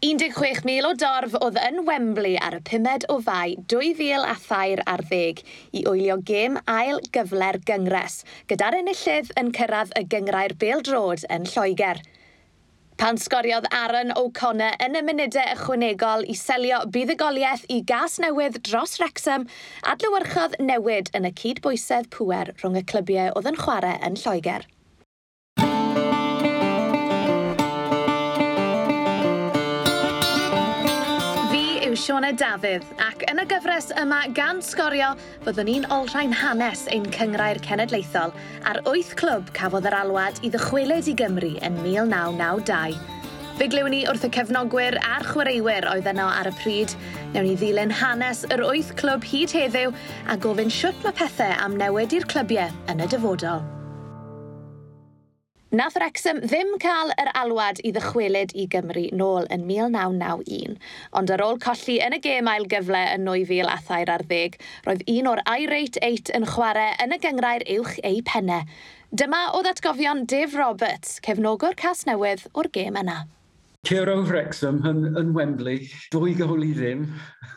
16,000 o dorf oedd yn Wembley ar y pumed o fai 2000 a thair ar ddeg i wylio gêm ail gyfle'r gyngres, gyda'r enillydd yn cyrraedd y gyngrair Drod yn Lloegr. Pan sgoriodd Aaron O'Connor yn y munudau ychwanegol i selio buddugoliaeth i gas newydd dros Wrexham, adlywyrchodd newid yn y cydbwysedd pŵer rhwng y clybiau oedd yn chwarae yn Lloegr. Sione Dafydd, ac yn y gyfres yma gan sgorio, fyddwn ni'n olrhain hanes ein cyngrair cenedlaethol ar wyth clwb cafodd yr alwad i ddychwelyd i Gymru yn 1992. Fe glywn ni wrth y cefnogwyr a'r chwaraewyr oedd yno ar y pryd. Newn ni ddilyn hanes yr wyth clwb hyd heddiw a gofyn siwt mae pethau am newid i'r clybiau yn y dyfodol. Nath Wrexham ddim cael yr alwad i ddychwelyd i Gymru nôl yn 1991, ond ar ôl colli yn y gêm ail gyfle yn 2000 a thair ar ddeg, roedd un o'r Irate 8 yn chwarae yn y gyngrair uwch ei penne. Dyma o ddatgofion Dave Roberts, cefnogwr cas newydd o'r gêm yna. Cero Wrexham yn, yn Wembley, dwy gol i ddim.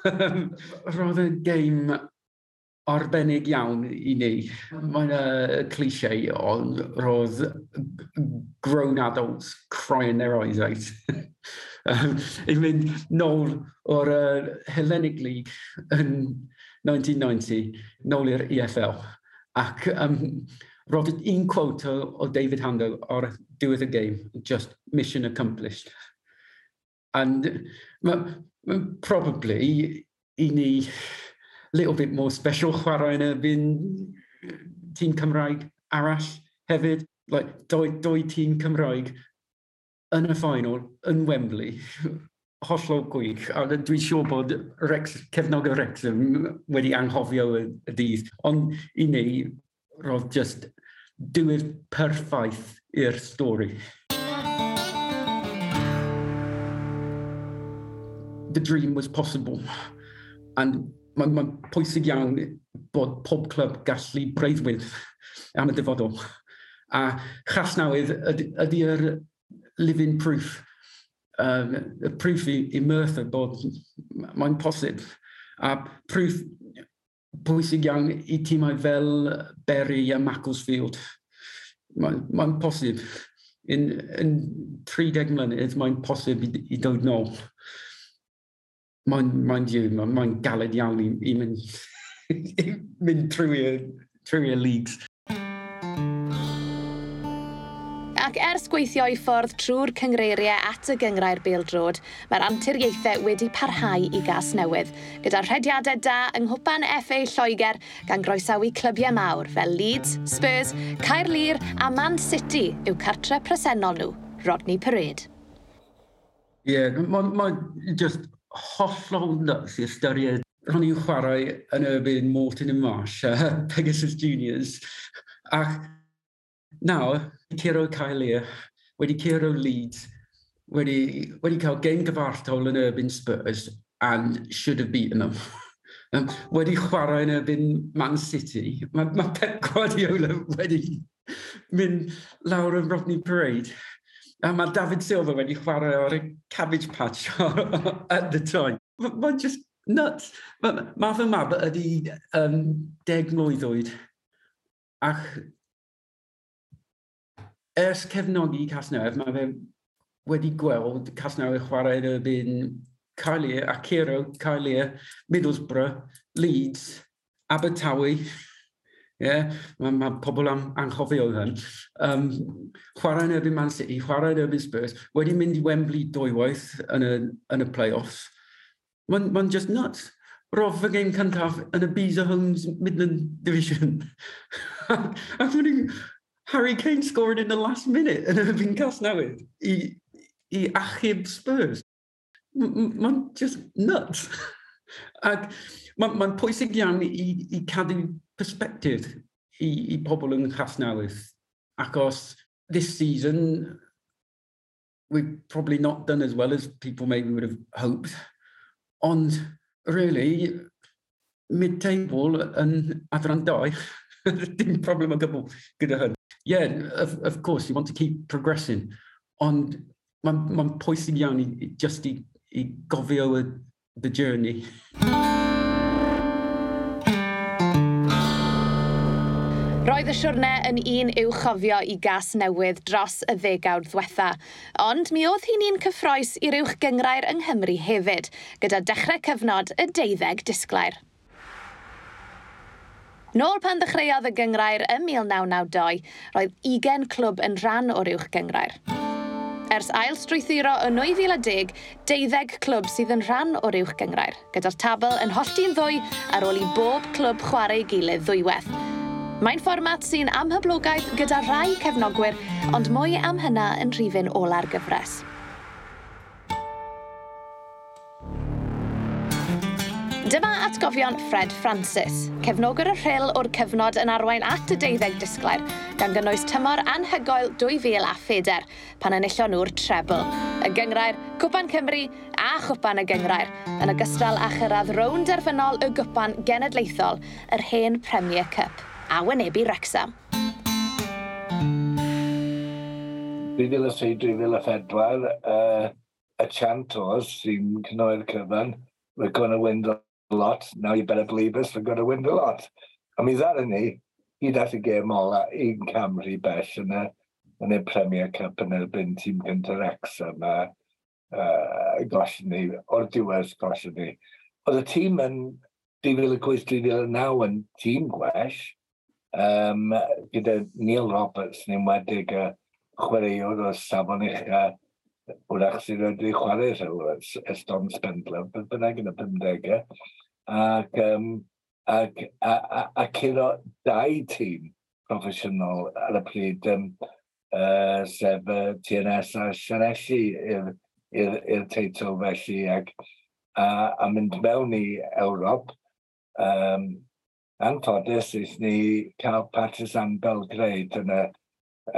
Roedd y game arbennig iawn i ni. Mae'n yna clisiau ond roedd grown adults crying their eyes out. um, I mynd nôl o'r uh, Hellenic League yn 1990, nôl i'r EFL. Ac um, roedd un quote o, o David Hando o'r diwedd y game, just mission accomplished. And probably i ni little bit more special chwarae yn erbyn tîm Cymraeg arall hefyd. Like, doi, doi tîm Cymraeg yn y final yn Wembley, hollol gwych. A dwi'n siŵr bod Rex, cefnog y Wrexham wedi anghofio y, y dydd. Ond i ni, roedd just diwydd perffaith i'r stori. The dream was possible. And mae'n ma pwysig iawn bod pob clwb gallu breuddwyd am y dyfodol. A chas nawydd ydy'r living proof, um, y proof i, i Merthyr bod mae'n posib. A proof pwysig iawn i tîmau fel Berry a Macclesfield. Mae'n ma, posib. Yn, yn 30 mlynedd mae'n posib i, i dod nôl mind, mind you, mae'n mae galed iawn i, i mynd, i mynd trwy y leagues. Ac ers gweithio i ffordd trwy'r cyngreiriau at y gyngrau'r beildrod, mae'r anturiaethau wedi parhau i gas newydd, gyda rhediadau da yng Nghwpan FA Lloegr gan groesawu clybiau mawr fel Leeds, Spurs, Caerlir a Man City yw cartre presennol nhw, Rodney Parade. Ie, yeah, mae'n ma just hollol nyrs i ystyried o'n i'n chwarae yn erbyn Morton y Marsh uh, Pegasus Juniors ac nawr Ciro Caelia wedi Ciro Leeds wedi, wedi cael gen gyfartol yn erbyn Spurs and should have beaten them. um, wedi chwarae yn erbyn Man City. Mae ma Pep Guardiola wedi mynd lawr yn Rodney Parade A mae David Silver wedi chwarae o'r cabbage patch at the time. Mae'n just nuts. Mae ma fy mab ydi um, deg mlwydd oed. Ac ers cefnogi Casnewydd, mae fe wedi gweld Casnewydd chwarae erbyn Caelia, Acero, Caelia, Middlesbrough, Leeds, Abertawe, Yeah? Mae ma pobl am anghofio hyn. Um, chwarae yn erbyn Man City, chwarae yn erbyn Spurs, wedi mynd i Wembley dwywaith yn y, yn y play-offs. Mae'n ma just nuts. Roedd fy gêm cyntaf yn y Beezer Homes Midland Division. Ac mae'n Harry Kane scored in the last minute yn erbyn Casnewydd i, i achub Spurs. Mae'n just nuts. Ac mae'n ma pwysig iawn i, i cadw perspective i, i pobl yng Nghasnewydd. Acos this season, we've probably not done as well as people maybe would have hoped. Ond, really, mid-table yn adran doi, dim problem o gwbl gyda hyn. Yeah, of, of course, you want to keep progressing. Ond mae'n ma, ma pwysig iawn i, just i, i gofio y, the journey. Roedd y siwrne yn un i'w chofio i gas newydd dros y ddegawd ddiwetha, ond mi oedd hi'n un cyffroes i'r uwch gyngrair yng Nghymru hefyd, gyda dechrau cyfnod y deuddeg disglair. Nôl pan ddechreuodd y gyngrair ym 1992, roedd 20 clwb yn rhan o'r uwch gyngrair. Ers ail strwythuro yn 2010, 12 clwb sydd yn rhan o'r uwch gyngrair, gyda'r tabl yn hollti'n ddwy ar ôl i bob clwb chwarae ei gilydd ddwywedd, Mae'n fformat sy'n amhyblogaeth gyda rai cefnogwyr, ond mwy am hynna yn rhifin ola'r gyfres. Dyma atgofion Fred Francis, cefnogwr y rhyl o'r cyfnod yn arwain at y deuddeg disglair, gan gynnwys tymor anhygoel 2000 a pheder, pan enillon nhw'r trebl. Y gyngrair, Cwpan Cymru a Chwpan y Gyngrair, yn ogystal â chyrraedd rownd derfynol y Gwpan Genedlaethol, yr hen Premier Cup a wynebu Wrexham. 2003-2004, uh, y chant oes sy'n cynnwyr cyfan, we're going to win the lot, now you better believe us, we're going to win the lot. A mi ddar yn ni, hyd at y gêm ola, un Camry bell yn y, yn y Premier Cup yn erbyn tîm gyntaf Wrexham a uh, gollyn ni, o'r diwedd gollyn ni. Oedd y tîm yn 2008-2009 yn tîm gwell, um, gyda Neil Roberts ni'n wedig y chwaraewr o safon eich wrach sydd wedi chwarae rhywbeth, Eston Spendler, beth bynnag yn y 50au, ac, um, ac, a, a, a curo dau tîm proffesiynol ar y pryd, um, uh, sef uh, TNS a Sianelli i'r teitl felly, ac a, a mynd mewn i Ewrop, um, anffodus is ni cael Partizan Belgrade yn y,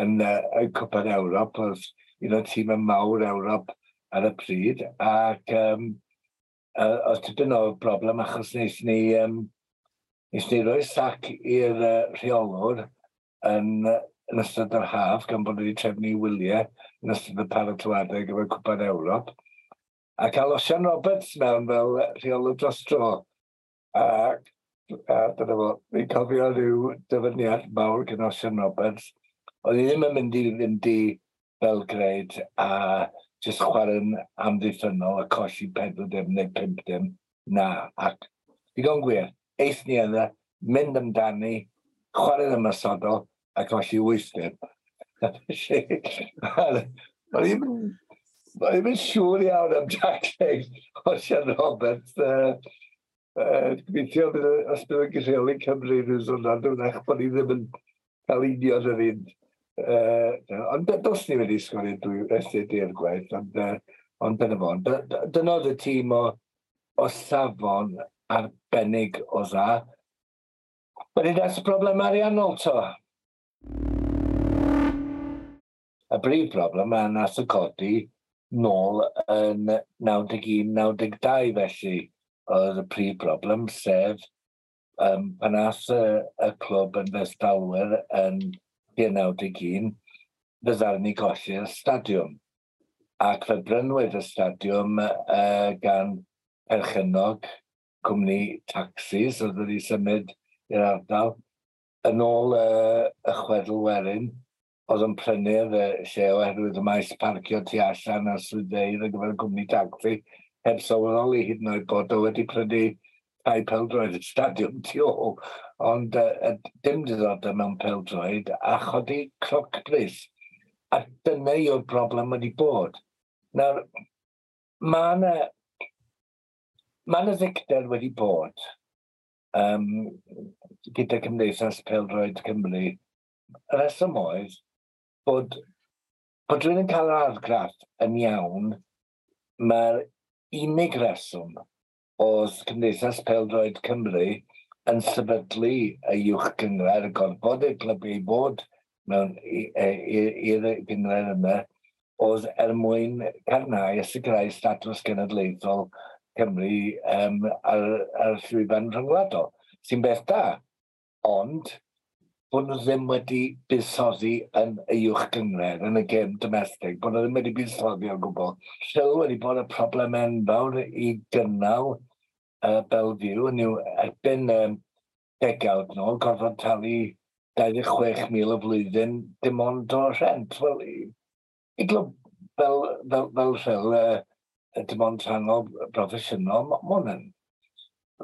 yn y, y Cwpan Ewrop, oedd un o'r tîm yn mawr Ewrop ar y pryd, ac um, uh, oedd tipyn o broblem achos wnaeth ni, um, nes ni roi sac i'r uh, rheolwr yn, yn ystod yr haf, gan bod wedi trefnu wyliau yn ystod y paratoadau gyfer Cwpan Ewrop. A cael Osian Roberts mewn fel rheolwr dros dro. Ac a dyna fo, fi'n cofio rhyw dyfyniad mawr gan Osian Roberts, oedd hi ddim yn mynd i fynd i Belgrade a jyst chwarae'n amddiffynol a colli 4 dim neu 5 dim na. Ac digon gwir, eith ni yna, mynd amdani, chwarae'n ymysodol a colli 8 dim. Oedd hi'n Mae'n siŵr iawn am Jack o Osian Roberts. Uh, Gobeithio bydd y ysbryd Cymru rhyw o'n rhan o'n eich bod ni ddim yn cael union yr un. Ond dos ni wedi sgwr i'n dwi SDD yn gwaith, ond dyna fo. Dyna oedd y tîm o, o safon arbennig o dda. Wedi that's y broblem ariannol to. Y brif broblem a nath y codi nôl yn 91-92 felly oedd y prif broblem, sef um, pan as y, y clwb yn festalwyr yn 1991, fe ni golli'r stadiwm. Ac fe brynwyd y stadiwm uh, gan perchynog cwmni taxis oedd wedi symud i'r ardal. Yn ôl uh, y chwedl werin, oedd yn prynu'r lle oherwydd y maes parcio tu allan a swyddeidd ar gyfer y cwmni taxi heb sylweddoli hyd yn oed bod o wedi prynu tai peldroed y stadiwm tu ôl, ond uh, dim diddordeb mewn peldroed a chodi cloc brys. A dyna yw'r broblem wedi bod. Nawr, mae yna ma ddicder wedi bod um, gyda Cymdeithas Peldroed Cymru. Y reswm oedd bod, bod rhywun yn cael yr argraff yn iawn, mae'r unig reswm oedd Cymdeithas Peldroed Cymru yn sefydlu y uwch gyngor, gorfod y glybu i bod mewn e, i'r gyngor yna, oedd er mwyn carnau y sicrhau statws genedlaethol Cymru um, ar, ar llwyfan rhyngwladol, sy'n beth da. Ond bod nhw ddim wedi buddsoddi yn y uwch gyngred, yn y gêm domestig, bod nhw ddim wedi buddsoddi o gwbl. Sylw wedi bod y problem enfawr i gynnal uh, Belfiw, yn yw erbyn um, degawd nhw, gorfod talu 26,000 o flwyddyn, dim ond o rent. Wel, i, i glwb fel, fel, fel sylw, uh, dim ond rhan o broffesiynol, mae hwn yn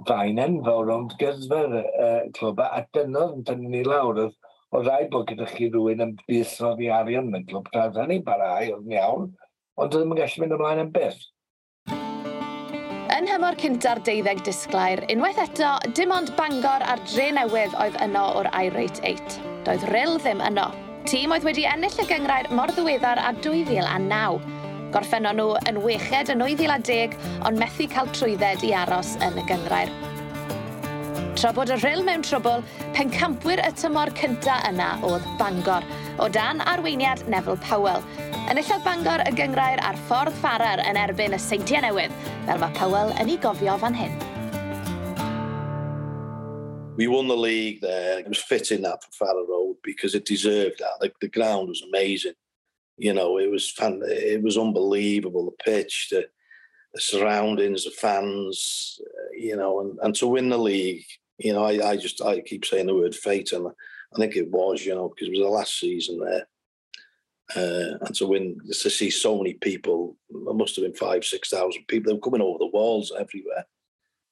fain enfawr ond gyrfyr uh, clwb a dynodd yn tynnu ni lawr oedd o rai bod gyda chi rhywun yn busrodd i arian mewn clwb tra dda ni'n barau oedd yn iawn ond oedd ddim yn gallu mynd ymlaen yn byth. Yn hymor cynta'r deuddeg disglair, unwaith eto, dim ond Bangor a'r dre newydd oedd yno o'r Irate 8. Doedd Ryl ddim yno. Tîm oedd wedi ennill y gyngrair mor ddiweddar a 2009, Gorffennon nhw yn weched yn 2010, ond methu cael trwydded i aros yn y gyngrair. Tra bod y rhyl mewn trwbl, pencampwyr y tymor cynta yna oedd Bangor, o dan arweiniad Neville Powell. Yn illodd Bangor y gyngrair ar ffordd ffarar yn erbyn y seintiau newydd, fel mae Powell yn ei gofio fan hyn. we won the league there. It was fitting that for Farrow Road because it deserved that. The, the ground was amazing. You know, it was fan, it was unbelievable. The pitch, the, the surroundings, the fans, uh, you know, and, and to win the league, you know, I, I just I keep saying the word fate, and I think it was, you know, because it was the last season there. Uh, and to win, to see so many people, there must have been five, six thousand people. They were coming over the walls everywhere,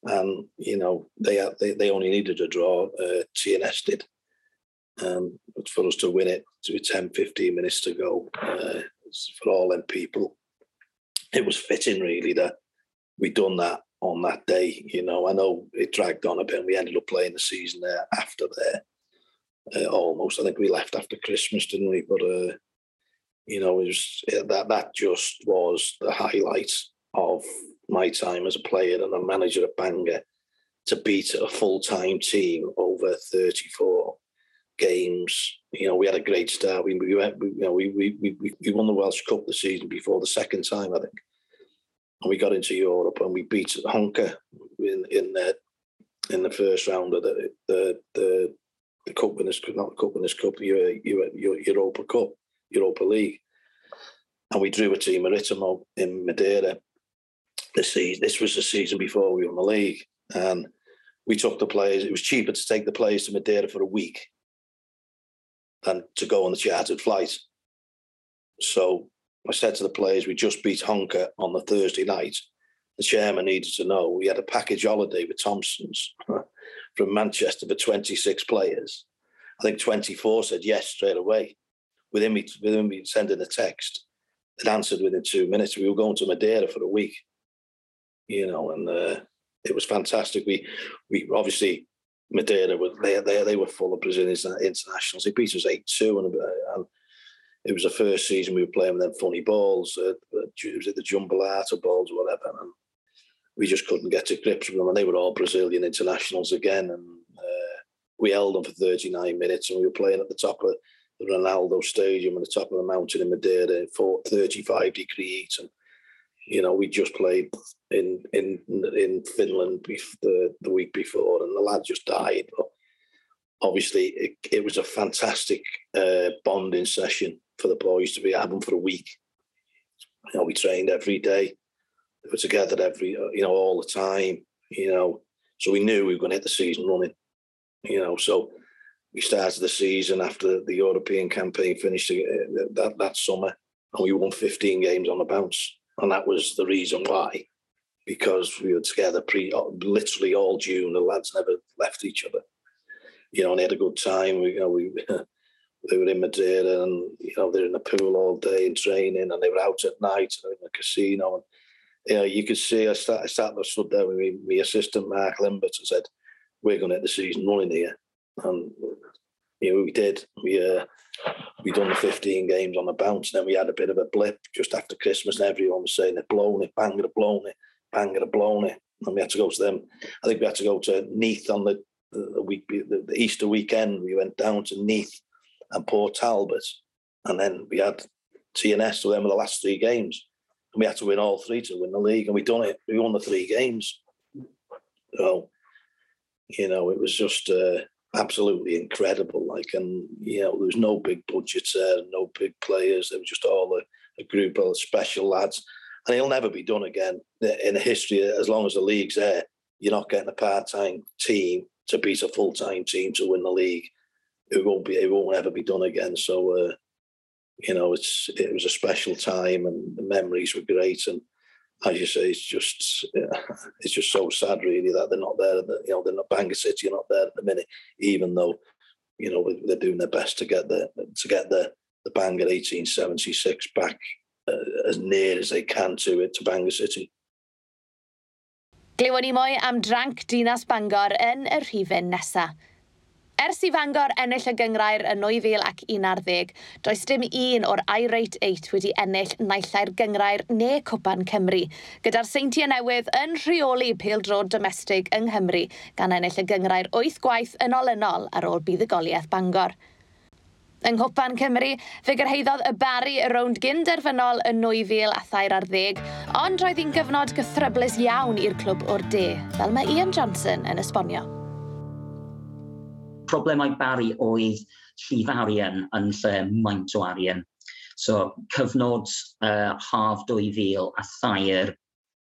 and you know they they, they only needed a draw. Uh, TNS did, um, for us to win it with 10, 15 minutes to go uh, for all them people. It was fitting, really, that we'd done that on that day. You know, I know it dragged on a bit and we ended up playing the season there after there. Uh, almost. I think we left after Christmas, didn't we? But uh, you know, it was that that just was the highlight of my time as a player and a manager at Bangor to beat a full time team over 34 games. You know, we had a great start. We, we went, we, you know, we, we, we, we won the Welsh Cup the season before the second time, I think. And we got into Europe and we beat Honka in in the, in the first round of the the the, the Cup Winners' not Cup Winners' Cup, Europa Cup, Europa League. And we drew a team Maritimo in Madeira this season. This was the season before we won the league. And we took the players, it was cheaper to take the players to Madeira for a week than to go on the chartered flight. So I said to the players, we just beat Honker on the Thursday night. The chairman needed to know we had a package holiday with Thompson's from Manchester for 26 players. I think 24 said yes straight away. Within me, within me sending a text, it answered within two minutes. We were going to Madeira for a week, you know, and uh, it was fantastic. We, we obviously Madeira were they, they they were full of Brazilian internationals. They beat us eight two, and, and it was the first season we were playing with them funny balls. Uh, was it the Jumbalata balls or whatever? And we just couldn't get to grips with them, and they were all Brazilian internationals again. And uh, we held them for 39 minutes, and we were playing at the top of the Ronaldo Stadium at the top of the mountain in Madeira in 35 degree heat, and you know, we just played in in in Finland the the week before, and the lad just died. But obviously, it, it was a fantastic uh, bonding session for the boys to be having for a week. You know, we trained every day. We were together every, you know, all the time. You know, so we knew we were going to hit the season running. You know, so we started the season after the European campaign finished uh, that that summer, and we won 15 games on the bounce and that was the reason why, because we were together pre literally all June. The lads never left each other, you know, and they had a good time. We, you know, we they were in Madrid and you know they're in the pool all day and training, and they were out at night in the casino. And you know, you could see I started, I started, I stood there with my, assistant Mark Limbert and said, "We're going to hit the season running here," and you know, we did. We uh, we done the 15 games on the bounce. Then we had a bit of a blip just after Christmas, and everyone was saying they'd blown it, bang it, blown it, bang it, blown it. And we had to go to them. I think we had to go to Neath on the, the week, the, Easter weekend. We went down to Neath and Port Talbot, and then we had TNS. So them were the last three games, and we had to win all three to win the league. And we done it. We won the three games. So, you know, it was just. Uh, absolutely incredible. Like, and you know, there was no big budgets there, no big players. They were just all a, a group of special lads, and it'll never be done again in the history. As long as the league's there, you're not getting a part-time team to beat a full-time team to win the league. It won't be. It won't ever be done again. So, uh, you know, it's it was a special time, and the memories were great, and as you say, it's just it's just so sad, really, that they're not there. That, you know, they're not Bangor City are not there at the minute, even though you know they're doing their best to get the to get the the Bangor 1876 back uh, as near as they can to it to Bangor City. Glywon ni mwy am drank Dinas Bangor yn y rhifyn nesaf. Ers i Fangor ennill y gyngrair yn 2011, does dim un o'r irate 8 wedi ennill naillai'r gyngrair neu cwpan Cymru, gyda'r seintiau newydd yn rheoli peildrod domestig yng Nghymru gan ennill y gyngrair 8 gwaith yn olynol ar ôl buddugoliaeth Bangor. Yng Nghwpan Cymru, fe gyrhaeddodd y bari y rownd gyn derfynol yn 2010, ond roedd hi'n gyfnod gythryblus iawn i'r clwb o'r de, fel mae Ian Johnson yn esbonio problemau bari oedd llif arian yn lle maint o arian. So cyfnod uh, haf 2000 a thair,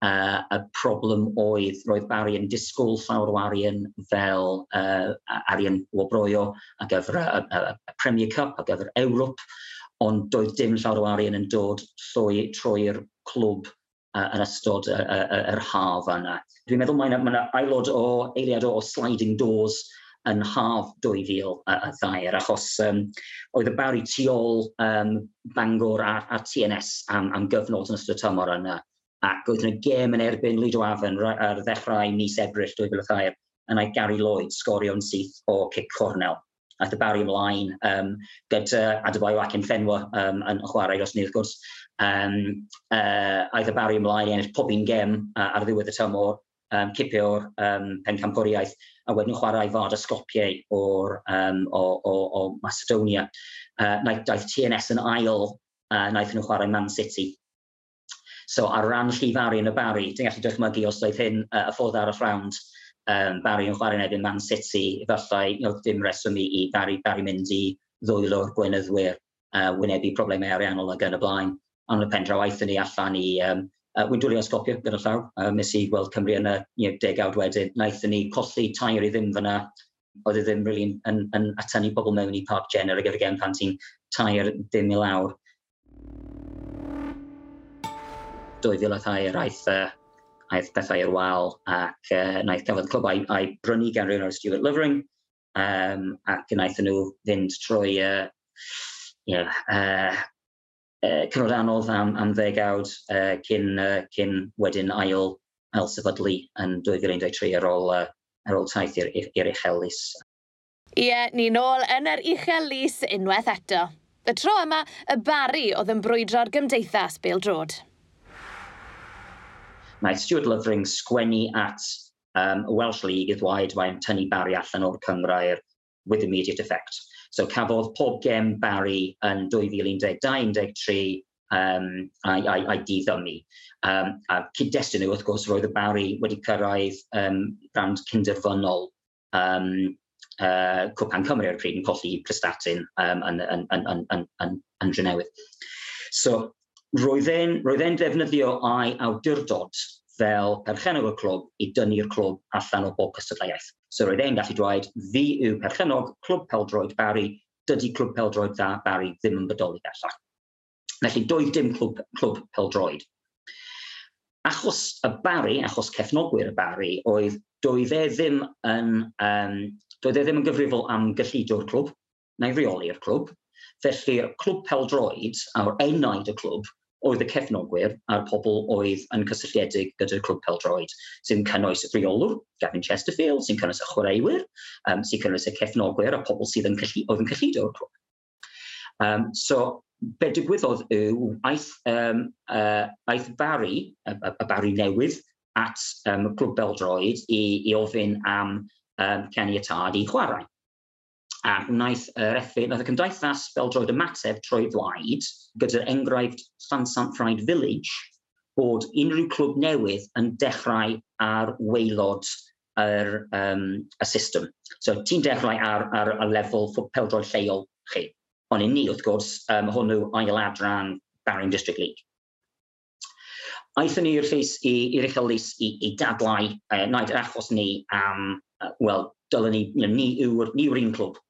uh, y problem oedd roedd bari yn disgwyl llawer o arian fel uh, arian wobroio a gyfer y, y, y Premier Cup, a gyfer Ewrop, ond doedd dim llawer o arian yn dod trwy, trwy'r clwb uh, yn ystod yr uh, uh, uh, haf yna. Dwi'n meddwl mae yna, mae yna aelod o eiliad o sliding doors yn haf 2000 a, a ddair, achos um, oedd y bawr i tu ôl um, Bangor a, a TNS am, am gyfnod yn ystod y tymor yna, ac oedd yna gêm yn erbyn Lido Afon ar ddechrau mis Ebrill 2003 yn ei Gary Lloyd sgorio'n syth o Cic Cornel aeth y bawr i ymlaen um, gyda Adebayo ac Enfenwa um, yn chwarae dros ni wrth gwrs. Um, uh, aeth y bawr i ymlaen i ennill pob un gem uh, ar ddiwedd y tymor um, cipio'r um, pencampwriaeth a wedyn nhw'n chwarae fardosgopiau o'r um, o, o, o Macedonia. Uh, naeth, daeth TNS yn ail, uh, naeth nhw chwarae Man City. So ar ran llifari yn y bari, dwi'n gallu dychmygu os oedd hyn uh, y ffordd ar y rhawnd, um, bari yn chwarae nebyn Man City, efallai you know, ddim reswm i, i bari Barry mynd i ddwylo'r o'r uh, wynebu problemau ariannol ag yn y blaen. Ond y pen draw aethon ni allan i um, Uh, Wy'n dwlu Sgopio gyda llaw. Uh, um, nes i gweld Cymru yn y you know, degawd wedyn. Naethon ni colli tair i ddim fyna. Oedd e ddim really yn, yn, yn atynnu pobl mewn i Park Jenner ar gyfer gen pan ti'n tair ddim i lawr. 2002 yr aeth, uh, aeth bethau i'r wal ac uh, naeth gafodd cafodd clwbau a'i brynu gan rhywun o'r Stuart Lovering um, ac naethon nhw fynd trwy uh, yeah, uh, uh, cyfnod anodd am, am ddegawd uh, cyn, uh, cyn wedyn ail, ail sefydlu yn 2023 ar ôl, uh, ar ôl taith i'r ir uchelus. Ie, yeah, ni nôl yn yr uchelus unwaith eto. Y tro yma, y bari oedd yn brwydro'r gymdeithas Bildrod. Mae Stuart Lyfring sgwennu at um, Welsh League iddwaid mae'n tynnu bari allan o'r cyngrair with immediate effect. So cafodd pob gem Barry yn 2012-13 um, a'i, ai, ai diddymu. Um, a cyd-destun nhw, wrth gwrs, roedd y Barry wedi cyrraedd um, brand cynderfynol um, uh, Cwpan Cymru ar y pryd yn colli prestatyn um, yn, yn, yn, yn, yn, yn, yn Drenewydd. So, roedd e'n, roedd e'n defnyddio a'i awdurdod fel perchenog y clwb i dynnu'r clwb allan o bob cystadleuaeth. So roedd e'n gallu dweud, fi yw perchenog Clwb Peldroed Barry, dydy Clwb Peldroed dda Barry ddim yn bodoli bellach. Felly doedd dim clwb, clwb peldroed. Achos y Barry, achos cefnogwyr y Barry, oedd doedd e ddim yn, um, doedd e ddim yn gyfrifol am gyllido'r clwb, neu reoli'r clwb. Felly'r clwb peldroed, a'r enaid y clwb, oedd y cefnogwyr a'r pobl oedd yn cysylltiedig gyda'r clwb peldroed, sy'n cynnwys y rheolwr, Gavin Chesterfield, sy'n cynnwys y chwaraewyr, um, sy'n cynnwys y cefnogwyr a pobl sydd yn cyllu, oedd yn cyllido o'r clwb. Um, so, be digwyddodd yw aeth, um, uh, aeth Barry, y, y Barry newydd, at um, Clwb Beldroed i, i ofyn am um, caniatad i chwarae. A wnaeth yr effaith, wnaeth y cymdeithas fel droed ymateb trwy flaid, gyda'r enghraifft San Sanfraid Village, bod unrhyw clwb newydd yn dechrau ar weilod yr, um, y system. So ti'n dechrau ar, ar y lefel peldroed lleol chi. Ond i ni, wrth gwrs, um, hwnnw ail adran Barring District League. Aethon ni i'r llys i'r uchelus i, i dadlau, uh, naid yr achos ni am, um, uh, wel, dylen ni, you know, ni yw'r ni yw un clwb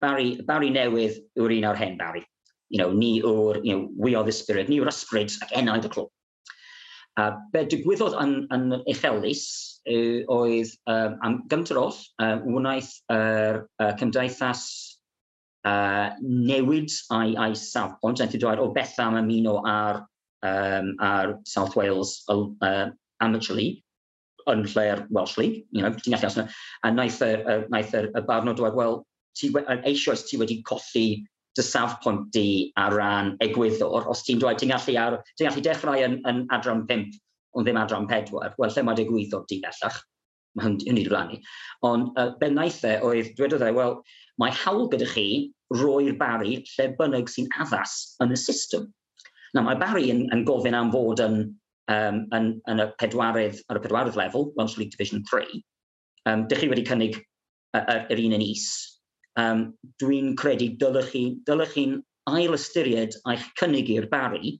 Barry, Barry newydd yw'r un o'r hen Barry. You know, ni yw'r, you know, we are the spirit, ni yw'r ysbryd ac enaid y clwb. A be digwyddodd yn, yn uchelus uh, oedd um, am gymter oll, um, wnaeth yr uh, uh, cymdeithas uh, newid a'i, ai safbont, yn ddweud o beth am ymuno ar, um, ar South Wales uh, Amateur League yn lle'r Welsh League, you know, ti'n gallu asno, a naeth y, naeth y, y barn dweud, wel, ti, eisoes ti wedi colli dy safpwynt di ar ran egwyddor, os ti'n dweud, ti'n gallu, ar, ti gallu dechrau yn, yn adran 5, ond ddim adran 4, wel, lle mae egwyddor di bellach? Mae hynny wedi rannu. Ond uh, bennaeth e oedd, dwedodd e, wel, mae hawl gyda chi roi'r bari lle bynnag sy'n addas yn y system. Na, mae bari yn, yn gofyn am fod yn, um, yn, yn y pedwarydd, ar y pedwarydd lefel, Welsh League Division 3. Um, dych chi wedi cynnig yr un yn is, um, dwi'n credu dylech chi, dylech chi'n ail ystyried a'ch cynnig i'r bari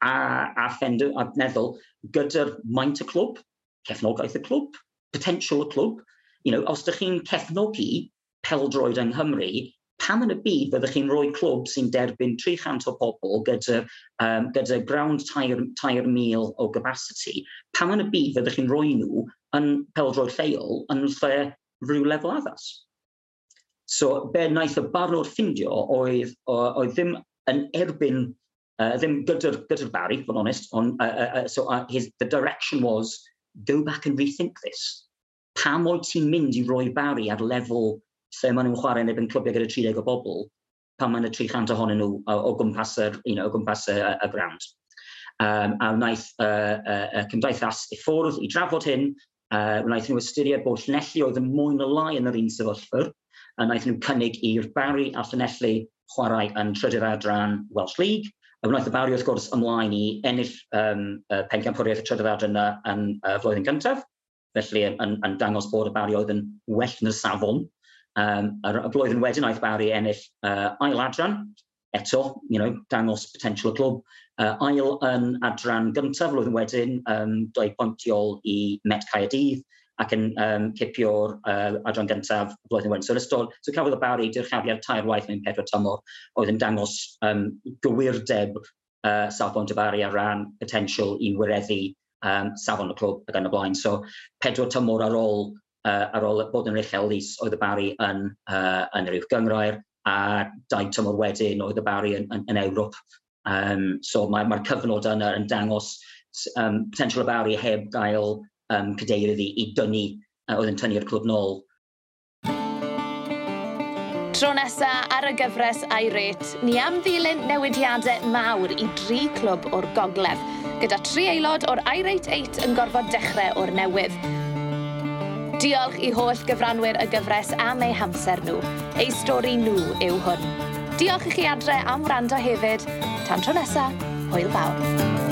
a, a, ffendw, a meddwl gyda'r maint y clwb, cefnogaeth y clwb, potential y clwb. You know, os ydych chi'n cefnogi peldroed yng Nghymru, pam yn y byd fyddwch chi'n rhoi clwb sy'n derbyn 300 o bobl gyda, um, gyda ground tair, tair mil o capacity, pam yn y byd fyddwch chi'n rhoi nhw yn peldroed lleol yn lle rhyw lefel addas? So be wnaeth y barnwr ffindio oedd, oedd ddim yn erbyn, uh, ddim gyda'r gyda Barry, fod onest, ond uh, uh, so, uh, his, the direction was, go back and rethink this. Pam oedd ti'n mynd i roi Barry ar lefel lle maen nhw'n chwarae yn erbyn clybiau gyda 30 o bobl, pan maen y 300 ohonyn nhw o, o gwmpas y, you know, o gwmpas y, y ground. Um, a wnaeth uh, uh, cymdeithas i ffwrdd i drafod hyn, uh, wnaeth nhw ystyried bod llenelli oedd yn mwy na lai yn yr un sefyllfa, a wnaeth nhw cynnig i'r Barry a Llanelli chwarae yn trydydd adran Welsh League. A wnaeth y Barry wrth gwrs ymlaen i ennill um, uh, pencampwriaeth y trydydd adran yna yn uh, flwyddyn gyntaf. Felly yn, yn, yn dangos bod y Barry oedd yn well yn y safon. Um, a, a blwyddyn wedyn aeth Barry ennill uh, ail adran. Eto, you know, dangos potential y clwb. Uh, ail yn adran gyntaf, flwyddyn wedyn, um, doi pointiol i Met Caerdydd ac yn um, cipio'r uh, adran gyntaf blwyddyn wedyn. So, ystod, so cafodd y bari dirchafiad tair waith mewn pedwar tymor oedd yn dangos um, gywirdeb uh, safon Dybari ar ran potensial i wireddu um, safon y clwb ac yn y blaen. So, pedwar tymor ar ôl uh, ar ôl bod yn Rachel Lys oedd y bari yn, uh, yn yr uwch gyngrair a dau tymor wedyn oedd y bari yn, yn, yn Ewrop. Um, so mae'r mae, mae cyfnod yna yn dangos um, potential y bari heb gael um, cadeirydd i, i dynnu, uh, oedd yn tynnu'r clwb nôl Tro nesa ar y gyfres Irate, ni am ddilyn newidiadau mawr i dri clwb o'r gogledd, gyda tri aelod o'r Irate 8 yn gorfod dechrau o'r newydd. Diolch i holl gyfranwyr y gyfres am eu hamser nhw. Eu stori nhw yw hwn. Diolch i chi adre am wrando hefyd. Tan tro nesa, hwyl fawr.